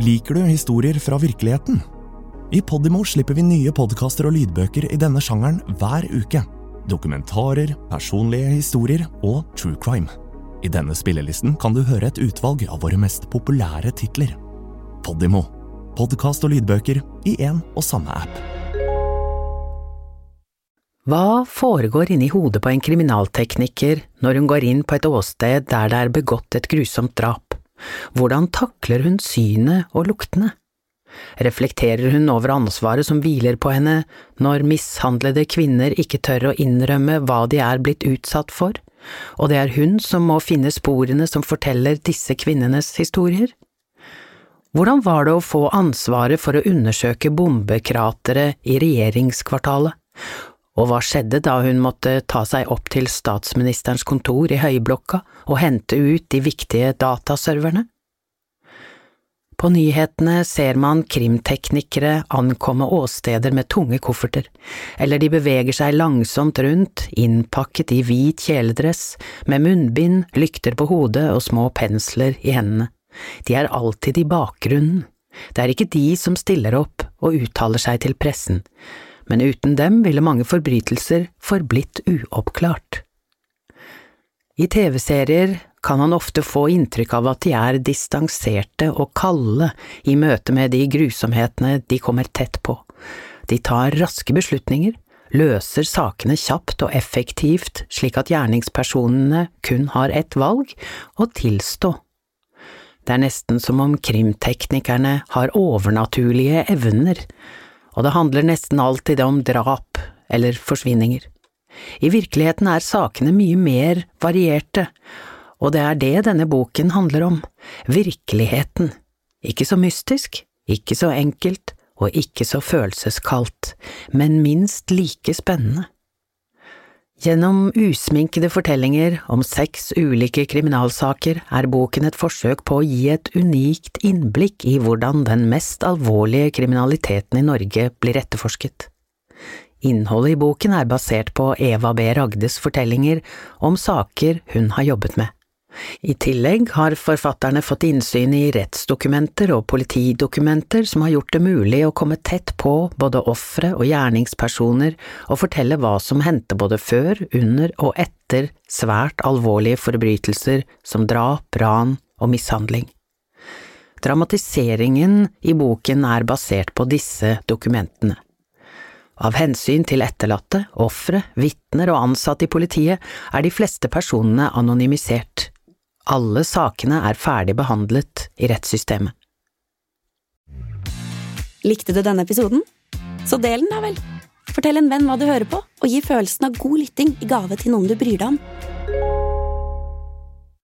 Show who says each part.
Speaker 1: Liker du historier fra virkeligheten? I Podimo slipper vi nye podkaster og lydbøker i denne sjangeren hver uke. Dokumentarer, personlige historier og true crime. I denne spillelisten kan du høre et utvalg av våre mest populære titler. Podimo. Podkast og lydbøker i én og samme app.
Speaker 2: Hva foregår inni hodet på en kriminaltekniker når hun går inn på et åsted der det er begått et grusomt drap? Hvordan takler hun synet og luktene? Reflekterer hun over ansvaret som hviler på henne når mishandlede kvinner ikke tør å innrømme hva de er blitt utsatt for, og det er hun som må finne sporene som forteller disse kvinnenes historier? Hvordan var det å få ansvaret for å undersøke bombekrateret i regjeringskvartalet, og hva skjedde da hun måtte ta seg opp til statsministerens kontor i Høyblokka og hente ut de viktige dataserverne? På nyhetene ser man krimteknikere ankomme åsteder med tunge kofferter, eller de beveger seg langsomt rundt, innpakket i hvit kjeledress, med munnbind, lykter på hodet og små pensler i hendene. De er alltid i bakgrunnen. Det er ikke de som stiller opp og uttaler seg til pressen, men uten dem ville mange forbrytelser forblitt uoppklart. I TV-serier kan han ofte få inntrykk av at de er distanserte og kalde i møte med de grusomhetene de kommer tett på. De tar raske beslutninger, løser sakene kjapt og effektivt slik at gjerningspersonene kun har ett valg – å tilstå. Det er nesten som om krimteknikerne har overnaturlige evner, og det handler nesten alltid om drap eller forsvinninger. I virkeligheten er sakene mye mer varierte, og det er det denne boken handler om, virkeligheten. Ikke så mystisk, ikke så enkelt og ikke så følelseskaldt, men minst like spennende. Gjennom usminkede fortellinger om seks ulike kriminalsaker er boken et forsøk på å gi et unikt innblikk i hvordan den mest alvorlige kriminaliteten i Norge blir etterforsket. Innholdet i boken er basert på Eva B. Ragdes fortellinger om saker hun har jobbet med. I tillegg har forfatterne fått innsyn i rettsdokumenter og politidokumenter som har gjort det mulig å komme tett på både ofre og gjerningspersoner og fortelle hva som hendte både før, under og etter svært alvorlige forbrytelser som drap, ran og mishandling. Dramatiseringen i boken er basert på disse dokumentene. Av hensyn til etterlatte, ofre, vitner og ansatte i politiet er de fleste personene anonymisert. Alle sakene er ferdig behandlet i rettssystemet.
Speaker 3: Likte du denne episoden? Så del den, da vel! Fortell en venn hva du hører på, og gi følelsen av god lytting i gave til noen du bryr deg om.